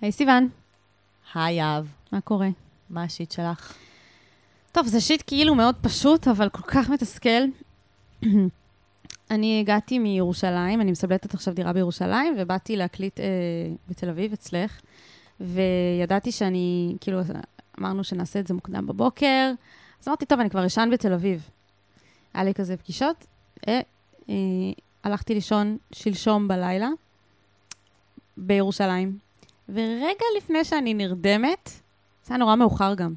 היי סיוון, היי יהב, מה קורה? מה השיט שלך? טוב, זה שיט כאילו מאוד פשוט, אבל כל כך מתסכל. אני הגעתי מירושלים, אני מסבלטת עכשיו דירה בירושלים, ובאתי להקליט אה, בתל אביב, אצלך, וידעתי שאני, כאילו, אמרנו שנעשה את זה מוקדם בבוקר, אז אמרתי, טוב, אני כבר אשן בתל אביב. היה לי כזה פגישות, אה, אה, הלכתי לישון שלשום בלילה, בירושלים, ורגע לפני שאני נרדמת, זה היה נורא מאוחר גם,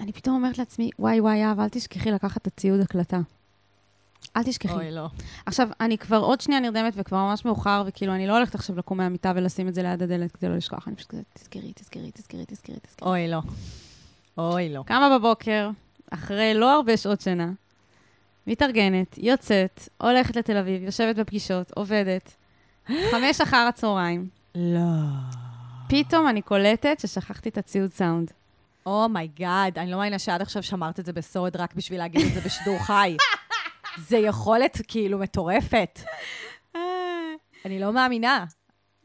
אני פתאום אומרת לעצמי, וואי, וואי, יאב, אל תשכחי לקחת את הציוד הקלטה. אל תשכחי. אוי, לא. עכשיו, אני כבר עוד שנייה נרדמת וכבר ממש מאוחר, וכאילו, אני לא הולכת עכשיו לקום מהמיטה ולשים את זה ליד הדלת כדי לא לשכוח. אני פשוט כזה, תזכרי, תזכרי, תזכרי, תזכרי, תזכרי. אוי, לא. אוי, לא. קמה בבוקר, אחרי לא הרבה שעות שינה, מתארגנת, יוצאת, הולכת לתל אביב, יושבת בפגישות, עובדת. חמש אחר הצהריים, לא. פתאום אני קולטת ששכחתי את הציוד סאונד. oh my god, אני לא מאמינה שעד עכשיו שמרת את זה בסוד רק בשביל להגיד את זה בשידור חי. זה יכולת כאילו מטורפת. אני לא מאמינה.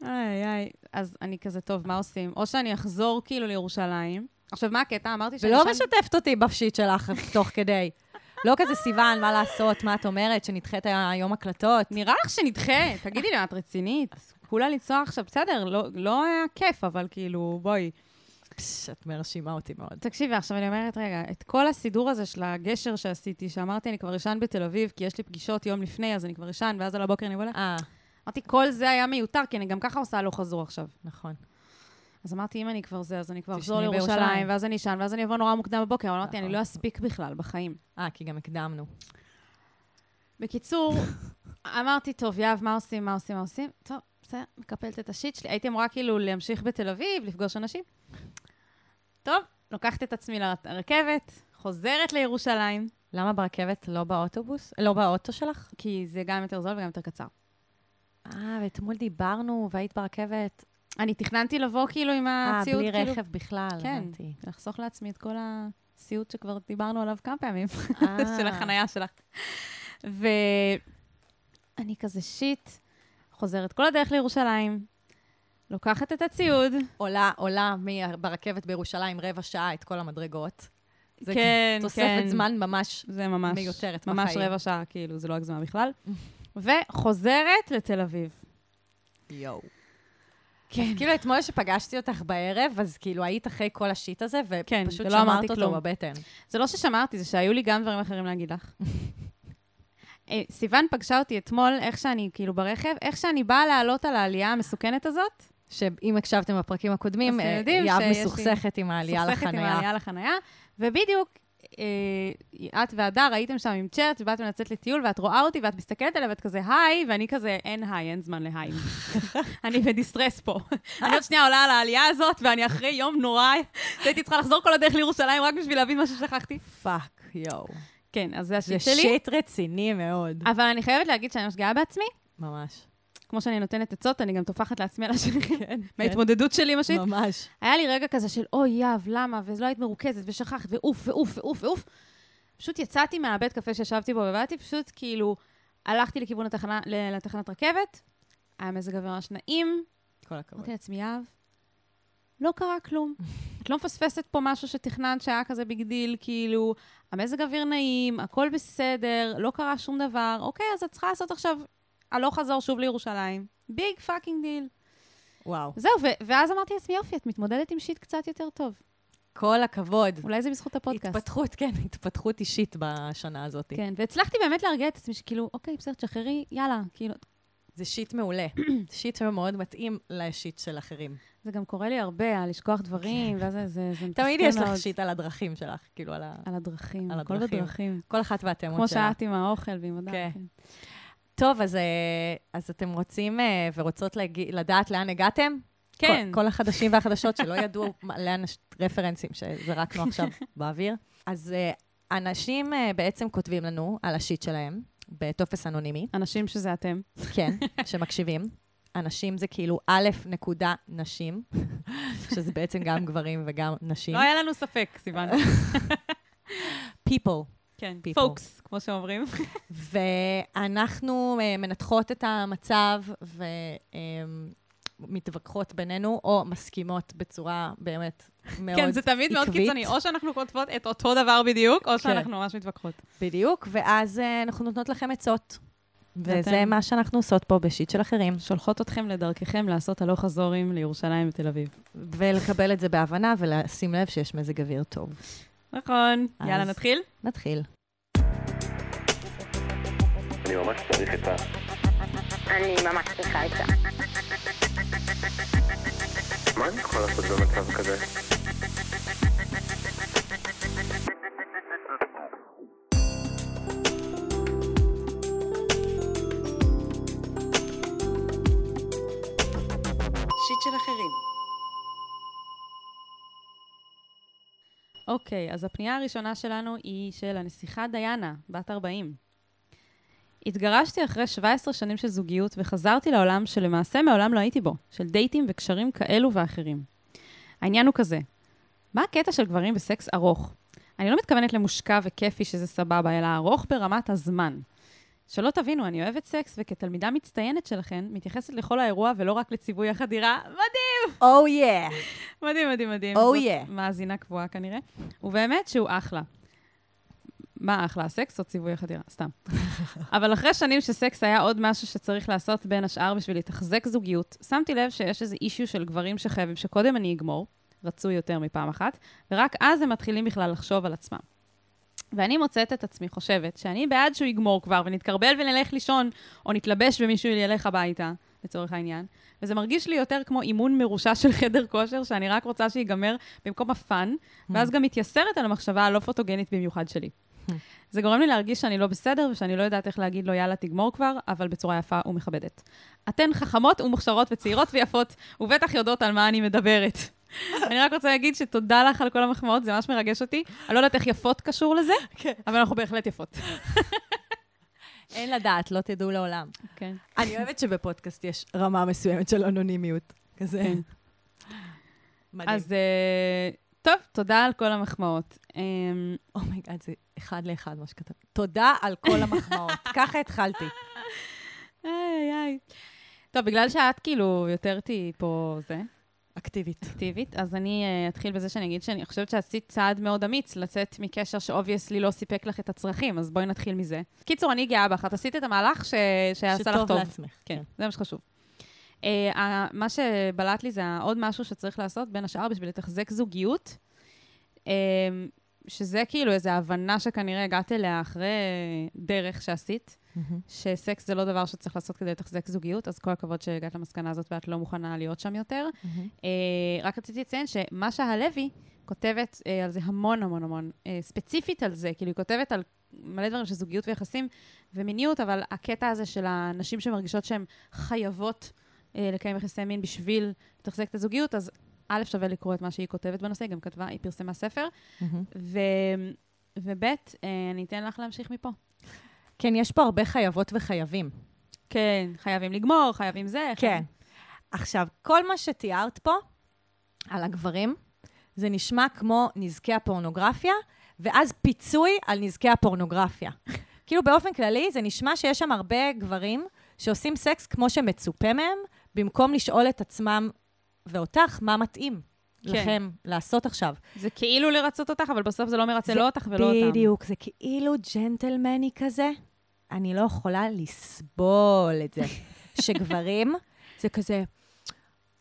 איי, איי. אז אני כזה, טוב, מה עושים? או שאני אחזור כאילו לירושלים. עכשיו, מה הקטע? אמרתי שאני... ולא משתפת אותי בשיט שלך תוך כדי. לא כזה סיוון, מה לעשות, מה את אומרת, שנדחה את היום הקלטות. נראה לך שנדחה. תגידי לי, את רצינית? כולה לנסוע עכשיו, בסדר, לא, לא היה כיף, אבל כאילו, בואי. את מרשימה אותי מאוד. תקשיבי, עכשיו אני אומרת, רגע, את כל הסידור הזה של הגשר שעשיתי, שאמרתי, אני כבר אשן בתל אביב, כי יש לי פגישות יום לפני, אז אני כבר אשן, ואז על הבוקר אני בולה. אה, אמרתי, כל זה היה מיותר, כי אני גם ככה עושה הלוך חזור עכשיו. נכון. אז אמרתי, אם אני כבר זה, אז אני כבר אחזור לירושלים. ואז אני אשן, ואז אני אבוא נורא מוקדם בבוקר, אבל אמרתי, אני נכון. לא אספיק בכלל בחיים. אה, כי גם הקדמנו. בקיצור, אמרתי, טוב, יהב, מה עושים, מה עושים, מה עושים? טוב, בסדר, מקפלת את השיט שלי. הייתי אמורה כאילו להמשיך בתל אביב, לפגוש אנשים. טוב, לוקחת את עצמי לרכבת, חוזרת לירושלים, למה ברכבת, לא באוטובוס? לא באוטו שלך? כי זה גם יותר זול וגם יותר קצר. אה, ואתמול דיברנו והיית ברכבת. אני תכננתי לבוא כאילו עם אה, הציוד, בלי כאילו, רכב בכלל, כן, הבנתי. לחסוך לעצמי את כל הסיוט שכבר דיברנו עליו כמה פעמים. אה, של החנייה שלך. ואני כזה שיט, חוזרת כל הדרך לירושלים, לוקחת את הציוד, עולה, עולה ברכבת בירושלים רבע שעה את כל המדרגות. זה כן, תוספת כן. זמן ממש זה ממש, מיותרת ממש בחיים. רבע שעה, כאילו, זה לא הגזמה בכלל. וחוזרת לתל אביב. יואו. כן. כאילו, אתמול שפגשתי אותך בערב, אז כאילו היית אחרי כל השיט הזה, כן, ופשוט אמרתי שמרת אותו כלום. בבטן. זה לא ששמרתי, זה שהיו לי גם דברים אחרים להגיד לך. אה, סיוון פגשה אותי אתמול, איך שאני, כאילו, ברכב, איך שאני באה לעלות על העלייה המסוכנת הזאת, שאם הקשבתם בפרקים הקודמים, אה, יהב מסוכסכת עם העלייה סוכסכת עם לחנייה. העלייה לחנייה, ובדיוק, אה, את והדר הייתם שם עם צ'ט, ובאתם לצאת לטיול, ואת רואה אותי, ואת מסתכלת עליה, ואת כזה היי, ואני כזה, אין היי, אין זמן להיי. אני ב distress פה. אני עוד שנייה עולה על העלייה הזאת, ואני אחרי יום נורא, הייתי צריכה לחזור כל הדרך לירושלים רק בשביל להבין מה ששכחתי. fuck, יואו. כן, אז זה זה ה shit שלי. shit רציני מאוד. אבל אני חייבת להגיד שאני ממש גאה בעצמי. ממש. כמו שאני נותנת עצות, אני גם טופחת לעצמי על השכם. כן, מההתמודדות שלי עם ה shit. ממש. היה לי רגע כזה של, אוי, יהב, למה? ולא היית מרוכזת, ושכחת, ואוף, ואוף, ואוף, ואוף. פשוט יצאתי מהבית קפה שישבתי בו, ובאתי פשוט כאילו, הלכתי לכיוון התחנה, לתחנת רכבת, היה מזג אוויר ממש נעים, כל הכבוד. אמרתי לעצמי, יהב, לא קרה כלום. את לא מפספסת פה משהו שתכננת שהיה כזה big deal, כאילו, המזג אוויר נעים, הכל בסדר, לא קרה שום דבר, אוקיי, אז את צריכה לעשות עכשיו הלוך חזור שוב לירושלים. big fucking deal. וואו. זהו, ו- ואז אמרתי לעצמי, יופי, את מתמודדת עם שיט קצת יותר טוב. כל הכבוד. אולי זה בזכות הפודקאסט. התפתחות, כן, התפתחות אישית בשנה הזאת. כן, והצלחתי באמת להרגיע את עצמי, שכאילו, אוקיי, בסדר, תשחררי, יאללה, כאילו, זה שיט מעולה. שיט שמאוד מתאים לשיט של אחרים. זה גם קורה לי הרבה, על לשכוח דברים, ואז זה, זה, זה מתסכל תמיד יש לך מאוד. שיט על הדרכים שלך, כאילו על ה... על הדרכים, על הכל הדרכים. בדרכים. כל אחת והתאמות כמו שלה. שאת עם האוכל ועם הדם. כן. כן. טוב, אז, אה, אז אתם רוצים אה, ורוצות להגיע, לדעת לאן הגעתם? כן. כל, כל החדשים והחדשות שלא ידעו לאן הש- רפרנסים שזרקנו עכשיו באוויר. אז אה, אנשים בעצם כותבים לנו על השיט שלהם בטופס אנונימי, אנשים שזה אתם. כן, שמקשיבים. אנשים זה כאילו א' נקודה נשים, שזה בעצם גם גברים וגם נשים. לא היה לנו ספק, סיוון. people. כן, people. פוקס, כמו שאומרים. ואנחנו אה, מנתחות את המצב מתווכחות בינינו, או מסכימות בצורה באמת מאוד כן, זה תמיד מאוד עקבית. קיצוני. או שאנחנו כותבות את אותו דבר בדיוק, או כן. שאנחנו ממש מתווכחות. בדיוק, ואז אה, אנחנו נותנות לכם עצות. וזה מה שאנחנו עושות פה בשיט של אחרים. שולחות אתכם לדרככם לעשות הלוך חזורים לירושלים ותל אביב. ולקבל את זה בהבנה ולשים לב שיש מזג אוויר טוב. נכון. יאללה, נתחיל? נתחיל. אני ממש צריך עצה. אני ממש צריכה עצה. מה אני יכול לעשות במצב כזה? אוקיי, אז הפנייה הראשונה שלנו היא של הנסיכה דיאנה, בת 40. התגרשתי אחרי 17 שנים של זוגיות וחזרתי לעולם שלמעשה מעולם לא הייתי בו, של דייטים וקשרים כאלו ואחרים. העניין הוא כזה, מה הקטע של גברים בסקס ארוך? אני לא מתכוונת למושקע וכיפי שזה סבבה, אלא ארוך ברמת הזמן. שלא תבינו, אני אוהבת סקס, וכתלמידה מצטיינת שלכן, מתייחסת לכל האירוע ולא רק לציווי החדירה. מדהים! או יא! מדהים, מדהים, מדהים. Oh זאת yeah. מאזינה קבועה כנראה. ובאמת שהוא אחלה. מה אחלה, הסקס או ציווי החדירה? סתם. אבל אחרי שנים שסקס היה עוד משהו שצריך לעשות בין השאר בשביל לתחזק זוגיות, שמתי לב שיש איזה אישיו של גברים שחייבים שקודם אני אגמור, רצוי יותר מפעם אחת, ורק אז הם מתחילים בכלל לחשוב על עצמם. ואני מוצאת את עצמי חושבת שאני בעד שהוא יגמור כבר ונתקרבל ונלך לישון, או נתלבש ומישהו ילך הביתה, לצורך העניין. וזה מרגיש לי יותר כמו אימון מרושע של חדר כושר, שאני רק רוצה שיגמר במקום הפאן, ואז גם מתייסרת על המחשבה הלא פוטוגנית במיוחד שלי. זה גורם לי להרגיש שאני לא בסדר ושאני לא יודעת איך להגיד לו, יאללה, תגמור כבר, אבל בצורה יפה ומכבדת. אתן חכמות ומוכשרות וצעירות ויפות, ובטח יודעות על מה אני מדברת. אני רק רוצה להגיד שתודה לך על כל המחמאות, זה ממש מרגש אותי. אני לא יודעת איך יפות קשור לזה, אבל אנחנו בהחלט יפות. אין לדעת, לא תדעו לעולם. כן. אני אוהבת שבפודקאסט יש רמה מסוימת של אנונימיות. כזה. כן. מדהים. אז אה, טוב, תודה על כל המחמאות. אמ, oh my god, זה אחד לאחד מה שכתב. תודה על כל המחמאות. ככה התחלתי. איי, איי, איי. טוב, בגלל שאת כאילו יותר תהיי פה זה, אקטיבית. אקטיבית, אז אני אה, אתחיל בזה שאני אגיד שאני חושבת שעשית צעד מאוד אמיץ לצאת מקשר ש obviously לא סיפק לך את הצרכים, אז בואי נתחיל מזה. קיצור, אני גאה בך, את עשית את המהלך ש... שעשה לך שטוב טוב. לעצמך. כן, זה מה שחשוב. Uh, מה שבלט לי זה עוד משהו שצריך לעשות, בין השאר, בשביל לתחזק זוגיות, uh, שזה כאילו איזו הבנה שכנראה הגעת אליה אחרי דרך שעשית, מהמם. שסקס זה לא דבר שצריך לעשות כדי לתחזק זוגיות, אז כל הכבוד שהגעת למסקנה הזאת ואת לא מוכנה להיות שם יותר. מהמם. Uh, רק רציתי לציין שמשה הלוי כותבת uh, על זה המון המון המון, uh, ספציפית על זה, כאילו היא כותבת על מלא דברים של זוגיות ויחסים ומיניות, אבל הקטע הזה של הנשים שמרגישות שהן חייבות uh, לקיים יחסי מין בשביל לתחזק את הזוגיות, אז א', שווה לקרוא את מה שהיא כותבת בנושא, היא גם כתבה, היא פרסמה ספר. ו... וב', uh, אני אתן לך להמשיך מפה. כן, יש פה הרבה חייבות וחייבים. כן, חייבים לגמור, חייבים זה. כן. עכשיו, כל מה שתיארת פה על הגברים, זה נשמע כמו נזקי הפורנוגרפיה, ואז פיצוי על נזקי הפורנוגרפיה. כאילו, באופן כללי, זה נשמע שיש שם הרבה גברים שעושים סקס כמו שמצופה מהם, במקום לשאול את עצמם ואותך מה מתאים כן. לכם לעשות עכשיו. זה כאילו לרצות אותך, אבל בסוף זה לא מרצה לא אותך ולא אותם. בדיוק, זה כאילו ג'נטלמני כזה. אני לא יכולה לסבול את זה. שגברים, זה כזה,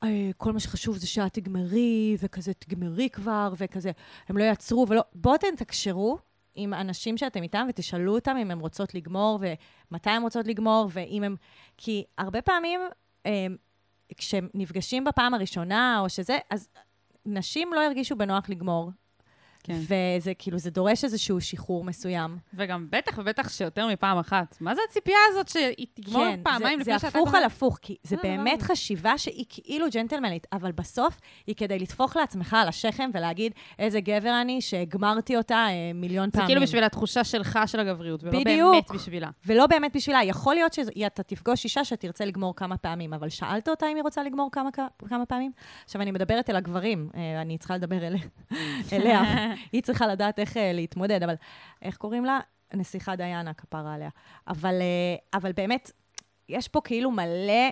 "אה, כל מה שחשוב זה שאת תגמרי, וכזה תגמרי כבר, וכזה, הם לא יעצרו ולא... בואו אתם תקשרו עם אנשים שאתם איתם ותשאלו אותם אם הן רוצות לגמור, ומתי הן רוצות לגמור, ואם הם... כי הרבה פעמים, אה, כשהם נפגשים בפעם הראשונה, או שזה, אז נשים לא ירגישו בנוח לגמור. כן. וזה כאילו, זה דורש איזשהו שחרור מסוים. וגם בטח ובטח שיותר מפעם אחת. מה זה הציפייה הזאת שהיא תגמור כן, פעמיים זה, לפני זה שאתה... הפוך כבר- על הפוך, כי זה אה, באמת וואו. חשיבה שהיא כאילו ג'נטלמנית, אבל בסוף היא כדי לטפוח לעצמך על השכם ולהגיד איזה גבר אני שהגמרתי אותה אה, מיליון זה פעמים. כאילו בשביל התחושה שלך של הגבריות, ולא בדיוק. באמת בשבילה. ולא באמת בשבילה. יכול להיות שאתה תפגוש אישה שתרצה לגמור כמה פעמים, אבל שאלת אותה אם היא רוצה לגמור כמה, כמה פעמים? עכשיו, אני מדברת אל הגברים, אה, אני צריכה לדבר אל, אליה. היא צריכה לדעת איך אה, להתמודד, אבל איך קוראים לה? נסיכה דיאנה, כפרה עליה. אבל, אה, אבל באמת, יש פה כאילו מלא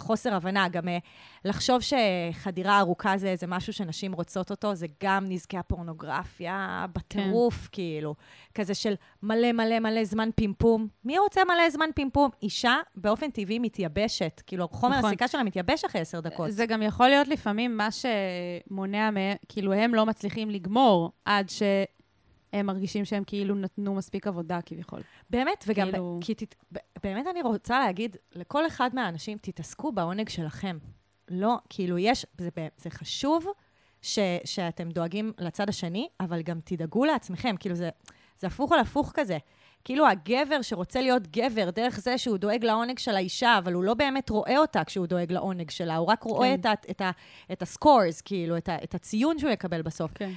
חוסר הבנה. גם אה, לחשוב שחדירה ארוכה זה איזה משהו שנשים רוצות אותו, זה גם נזקי הפורנוגרפיה בטירוף, כאילו. כזה של מלא מלא מלא זמן פימפום. מי רוצה מלא זמן פימפום? אישה באופן טבעי מתייבשת. כאילו, חומר נכון. הסיכה שלה מתייבש אחרי עשר דקות. זה גם יכול להיות לפעמים מה שמונע מהם, כאילו הם לא מצליחים לגמור עד שהם מרגישים שהם כאילו נתנו מספיק עבודה כביכול. באמת, וגם, כאילו- כי תת, באמת אני רוצה להגיד, לכל אחד מהאנשים, תתעסקו בעונג שלכם. לא, כאילו, יש, זה, זה חשוב ש, שאתם דואגים לצד השני, אבל גם תדאגו לעצמכם. כאילו, זה, זה הפוך על הפוך כזה. כאילו, הגבר שרוצה להיות גבר דרך זה שהוא דואג לעונג של האישה, אבל הוא לא באמת רואה אותה כשהוא דואג לעונג שלה, הוא רק רואה כן. את, את, את הסקורס, כאילו, את, את הציון שהוא יקבל בסוף. כן.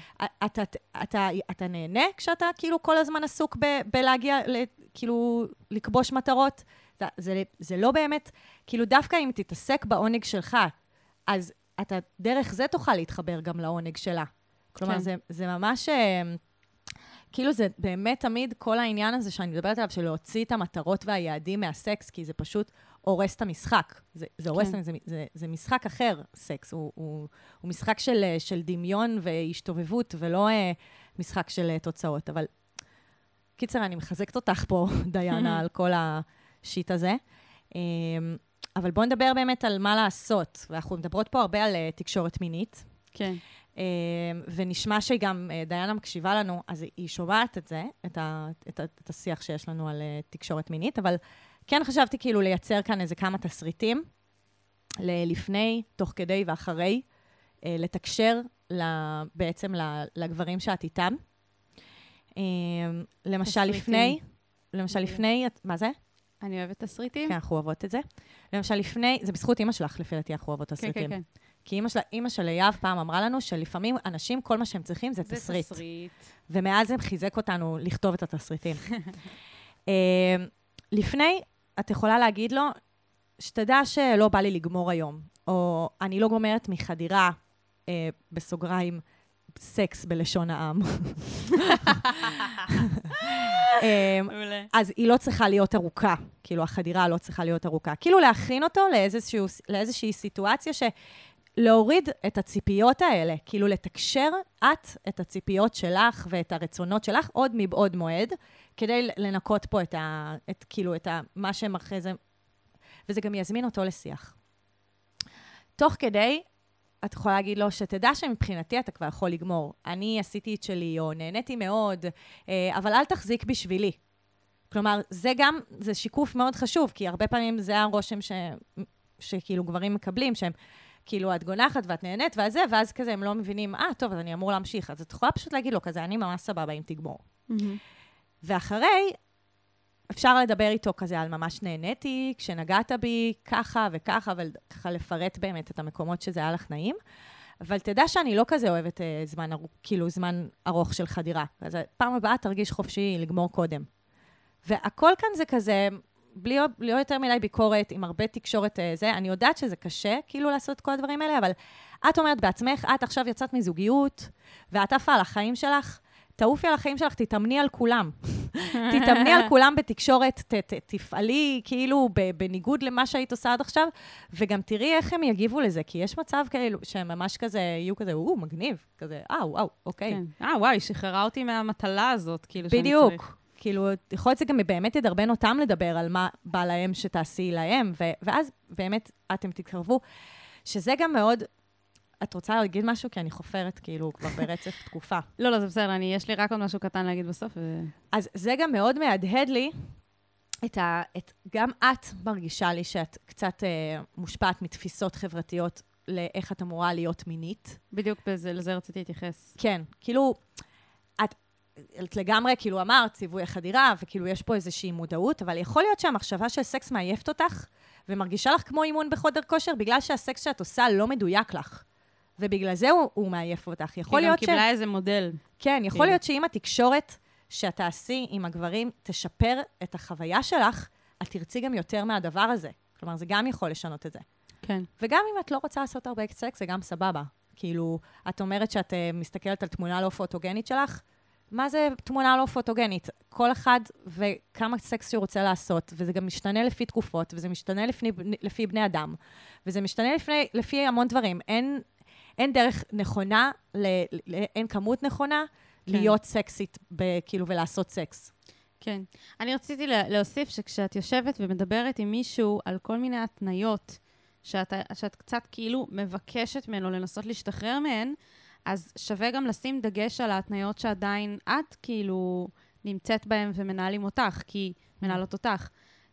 אתה, אתה, אתה נהנה כשאתה כאילו כל הזמן עסוק ב, בלהגיע, ל, כאילו, לכבוש מטרות? זה, זה, זה לא באמת, כאילו, דווקא אם תתעסק בעונג שלך, אז אתה דרך זה תוכל להתחבר גם לעונג שלה. כלומר, כן. זה, זה ממש... כאילו זה באמת תמיד כל העניין הזה שאני מדברת עליו, של להוציא את המטרות והיעדים מהסקס, כי זה פשוט הורס את המשחק. זה, זה הורס, כן. זה, זה, זה משחק אחר, סקס. הוא, הוא, הוא משחק של, של דמיון והשתובבות, ולא אה, משחק של אה, תוצאות. אבל קיצר, אני מחזקת אותך פה, דיינה, על כל השיט הזה. אה, אבל בואו נדבר באמת על מה לעשות. ואנחנו מדברות פה הרבה על אה, תקשורת מינית. כן. אה, ונשמע שגם אה, דיינה מקשיבה לנו, אז היא שומעת את זה, את, ה, את, ה, את השיח שיש לנו על אה, תקשורת מינית, אבל כן חשבתי כאילו לייצר כאן איזה כמה תסריטים, לפני, תוך כדי ואחרי, אה, לתקשר בעצם לגברים שאת איתם. אה, למשל. לפני, למשל אוקיי. לפני, מה זה? אני אוהבת תסריטים. כן, אנחנו אוהבות את זה. למשל לפני, זה בזכות אימא שלך, לפי דעתי, אנחנו אוהבות כן, תסריטים. כן, כן. כי אימא של, אימא של אייב פעם אמרה לנו שלפעמים אנשים, כל מה שהם צריכים זה זה תסריט. תסריט. ומאז זה חיזק אותנו לכתוב את התסריטים. אה, לפני, את יכולה להגיד לו, שתדע שלא בא לי לגמור היום, או אני לא גומרת מחדירה, אה, בסוגריים, סקס בלשון העם. מעולה. אז היא לא צריכה להיות ארוכה, כאילו החדירה לא צריכה להיות ארוכה. כאילו להכין אותו לאיזשהו, לאיזושהי סיטואציה ש... להוריד את הציפיות האלה, כאילו לתקשר את את הציפיות שלך ואת הרצונות שלך עוד מבעוד מועד, כדי לנקות פה את ה... את, כאילו, את ה... מה שהם אחרי זה... וזה גם יזמין אותו לשיח. תוך כדי, את יכולה להגיד לו, שתדע שמבחינתי אתה כבר יכול לגמור. אני עשיתי את שלי, או נהניתי מאוד, אה, אבל אל תחזיק בשבילי. כלומר, זה גם, זה שיקוף מאוד חשוב, כי הרבה פעמים זה הרושם ש, שכאילו גברים מקבלים, שהם כאילו, את גונחת ואת נהנית וזה, ואז כזה הם לא מבינים, אה, טוב, אז אני אמור להמשיך. אז את יכולה פשוט להגיד לו כזה, אני ממש סבבה אם תגמור. מהמם. ואחרי, אפשר לדבר איתו כזה על ממש נהניתי, כשנגעת בי ככה וככה, וככה לפרט באמת את המקומות שזה היה לך נעים. אבל תדע שאני לא כזה אוהבת אה, זמן, ארוך, כאילו, זמן ארוך של חדירה. אז פעם הבאה תרגיש חופשי לגמור קודם. והכל כאן זה כזה, בלי, בלי יותר מדי ביקורת, עם הרבה תקשורת אה, זה. אני יודעת שזה קשה, כאילו, לעשות את כל הדברים האלה, אבל את אומרת בעצמך, את עכשיו יצאת מזוגיות, ואת עפה על החיים שלך, תעופי על החיים שלך, תתאמני על כולם. תתאמני על כולם בתקשורת, ת, ת, תפעלי כאילו בניגוד למה שהיית עושה עד עכשיו, וגם תראי איך הם יגיבו לזה, כי יש מצב כאילו שהם ממש כזה, יהיו כזה, או, מגניב, כזה, אה, וואו, אוקיי. כן. אה, וואי, שחררה אותי מהמטלה הזאת, כאילו, שאני בדיוק. כאילו, יכול להיות שזה גם באמת ידרבן אותם לדבר על מה בא להם שתעשי להם, ו- ואז באמת אתם תתקרבו. שזה גם מאוד... את רוצה להגיד משהו? כי אני חופרת, כאילו, כבר ברצף תקופה. לא, לא, זה בסדר, אני, יש לי רק עוד משהו קטן להגיד בסוף. ו... אז זה גם מאוד מהדהד לי את ה... את, גם את מרגישה לי שאת קצת אה, מושפעת מתפיסות חברתיות לאיך את אמורה להיות מינית. בדיוק בזה, לזה רציתי להתייחס. כן, כאילו, את, לגמרי, כאילו, אמרת, ציווי החדירה, וכאילו, יש פה איזושהי מודעות, אבל יכול להיות שהמחשבה של סקס מעייפת אותך, ומרגישה לך כמו אימון בחודר כושר, בגלל שהסקס שאת עושה לא מדויק לך. ובגלל זה הוא, הוא מעייף אותך. יכול היא גם להיות ש... קיבלה איזה מודל. כן, יכול כאילו. להיות שאם התקשורת שאת תעשי עם הגברים תשפר את החוויה שלך, את תרצי גם יותר מהדבר הזה. כלומר, זה גם יכול לשנות את זה. כן. וגם אם את לא רוצה לעשות הרבה סקס, זה גם סבבה. כאילו, את אומרת שאת uh, מסתכלת על תמונה לא פוטוגנית שלך, מה זה תמונה לא פוטוגנית? כל אחד וכמה סקס שהוא רוצה לעשות, וזה גם משתנה לפי תקופות, וזה משתנה לפני, לפי בני אדם, וזה משתנה לפני, לפי המון דברים. אין, אין דרך נכונה, ל, ל, אין כמות נכונה כן. להיות סקסית, ב, כאילו, ולעשות סקס. כן. אני רציתי לה- להוסיף שכשאת יושבת ומדברת עם מישהו על כל מיני התניות, שאת, שאת קצת כאילו מבקשת ממנו לנסות להשתחרר מהן, אז שווה גם לשים דגש על ההתניות שעדיין את כאילו נמצאת בהן ומנהלים אותך, כי מנהלות אותך.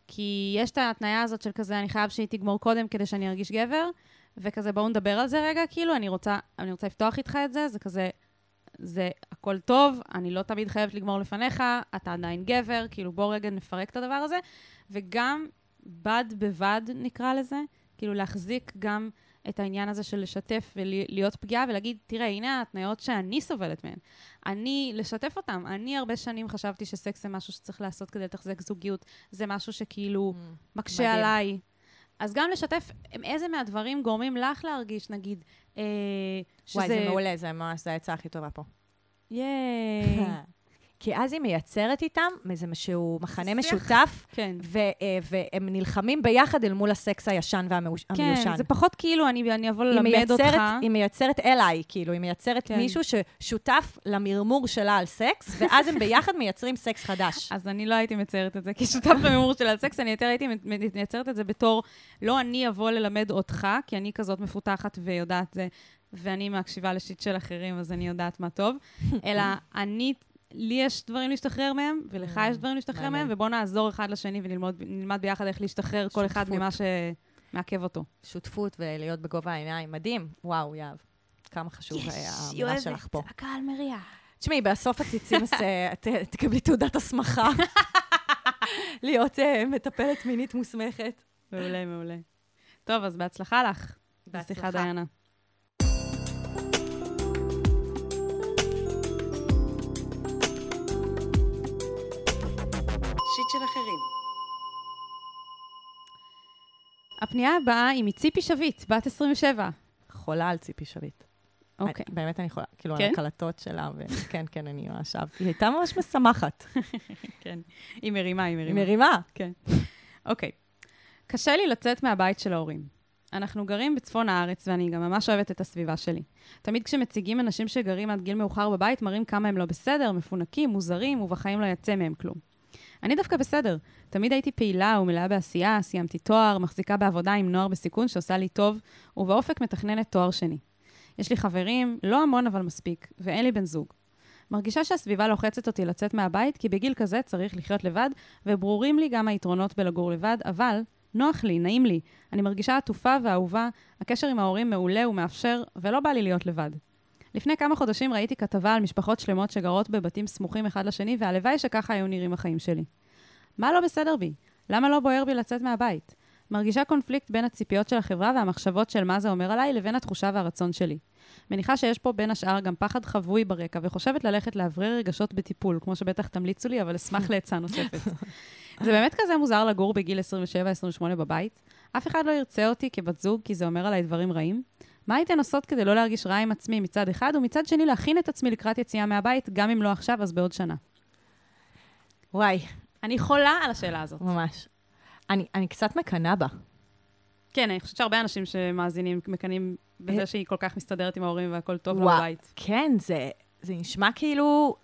כי יש את ההתניה הזאת של כזה, אני חייב שהיא תגמור קודם כדי שאני ארגיש גבר, וכזה, בואו נדבר על זה רגע, כאילו, אני רוצה, אני רוצה לפתוח איתך את זה, זה כזה, זה הכל טוב, אני לא תמיד חייבת לגמור לפניך, אתה עדיין גבר, כאילו בוא רגע נפרק את הדבר הזה. וגם בד בבד, נקרא לזה, כאילו להחזיק גם את העניין הזה של לשתף ולהיות פגיעה ולהגיד, תראה, הנה ההתניות שאני סובלת מהן. אני, לשתף אותן. אני הרבה שנים חשבתי שסקס זה משהו שצריך לעשות כדי לתחזק זוגיות. זה משהו שכאילו מקשה מדהים. עליי. אז גם לשתף איזה מהדברים גורמים לך להרגיש, נגיד, אה, שזה... וואי, זה מעולה, זה ממש, זה העצה הכי טובה פה. ייי. כי אז היא מייצרת איתם איזה משהו, מחנה שיח. משותף, כן. ו- אה, והם נלחמים ביחד אל מול הסקס הישן והמיושן. כן, זה פחות כאילו אני, אני אבוא ללמד מייצרת, אותך. היא מייצרת אליי, כאילו, היא מייצרת כן. מישהו ששותף למרמור שלה על סקס, ואז הם ביחד מייצרים סקס חדש. אז אני לא הייתי מציירת את זה כשותף למימור של הסקס, אני יותר הייתי מייצרת את זה בתור, לא אני אבוא ללמד אותך, כי אני כזאת מפותחת ויודעת זה, ואני מקשיבה לשיט של אחרים, אז אני יודעת מה טוב, אלא אני, לי יש דברים להשתחרר מהם, ולך יש דברים להשתחרר. מהם, ובואו נעזור אחד לשני ונלמד ביחד איך להשתחרר כל אחד. ממה שמעכב אותו. שותפות ולהיות בגובה העיניים, מדהים. וואו, יהב. כמה חשוב האמירה שלך פה. הקהל מריע. תשמעי, בסוף את אה, תקבלי תעודת הסמכה. להיות אה, מטפלת מינית מוסמכת. מעולה, מעולה. טוב, אז בהצלחה לך. בהצלחה. דיינה. הפנייה הבאה היא מציפי שביט, בת 27. חולה על ציפי שביט. אוקיי. אני- באמת אני חולה, כאילו, כן? על הקלטות שלה, וכן, כן, אני ממש אהבתי. היא הייתה ממש משמחת. כן. היא מרימה, היא היא מרימה. מרימה. כן. אוקיי. קשה לי לצאת מהבית של ההורים. אנחנו גרים בצפון הארץ, ואני גם ממש אוהבת את הסביבה שלי. תמיד כשמציגים אנשים שגרים עד גיל מאוחר בבית, מראים כמה הם לא בסדר, מפונקים, מוזרים, ובחיים לא יצא מהם כלום. אני דווקא בסדר. תמיד הייתי פעילה ומלאה בעשייה, סיימתי תואר, מחזיקה בעבודה עם נוער בסיכון שעושה לי טוב, ובאופק מתכננת תואר שני. יש לי חברים, לא המון אבל מספיק, ואין לי בן זוג. מרגישה שהסביבה לוחצת אותי לצאת מהבית, כי בגיל כזה צריך לחיות לבד, וברורים לי גם היתרונות בלגור לבד, אבל נוח לי, נעים לי. אני מרגישה עטופה ואהובה, הקשר עם ההורים מעולה ומאפשר, ולא בא לי להיות לבד. לפני כמה חודשים ראיתי כתבה על משפחות שלמות שגרות בבתים סמוכים אחד לשני, והלוואי שככה היו נראים החיים שלי. מה לא בסדר בי? למה לא בוער בי לצאת מהבית? מרגישה קונפליקט בין הציפיות של החברה והמחשבות של מה זה אומר עליי לבין התחושה והרצון שלי. מניחה שיש פה בין השאר גם פחד חבוי ברקע, וחושבת ללכת לאוורר רגשות בטיפול, כמו שבטח תמליצו לי, אבל אשמח לעצה נוספת. זה באמת כזה מוזר לגור בגיל 27-28 בבית? אף אחד לא ירצה אותי כבת זוג, כי זה אומר עליי דברים רעים? מה הייתן עושות כדי לא להרגיש רע עם עצמי מצד אחד, ומצד שני להכין את עצמי לקראת יציאה מהבית, גם אם לא עכשיו, אז בעוד שנה? וואי, אני חולה על השאלה הזאת. ממש. אני, אני קצת מקנאה בה. כן, אני חושבת שהרבה אנשים שמאזינים מקנאים בזה אה. שהיא כל כך מסתדרת עם ההורים והכל טוב לה וואו. בבית. כן, זה, זה נשמע כאילו...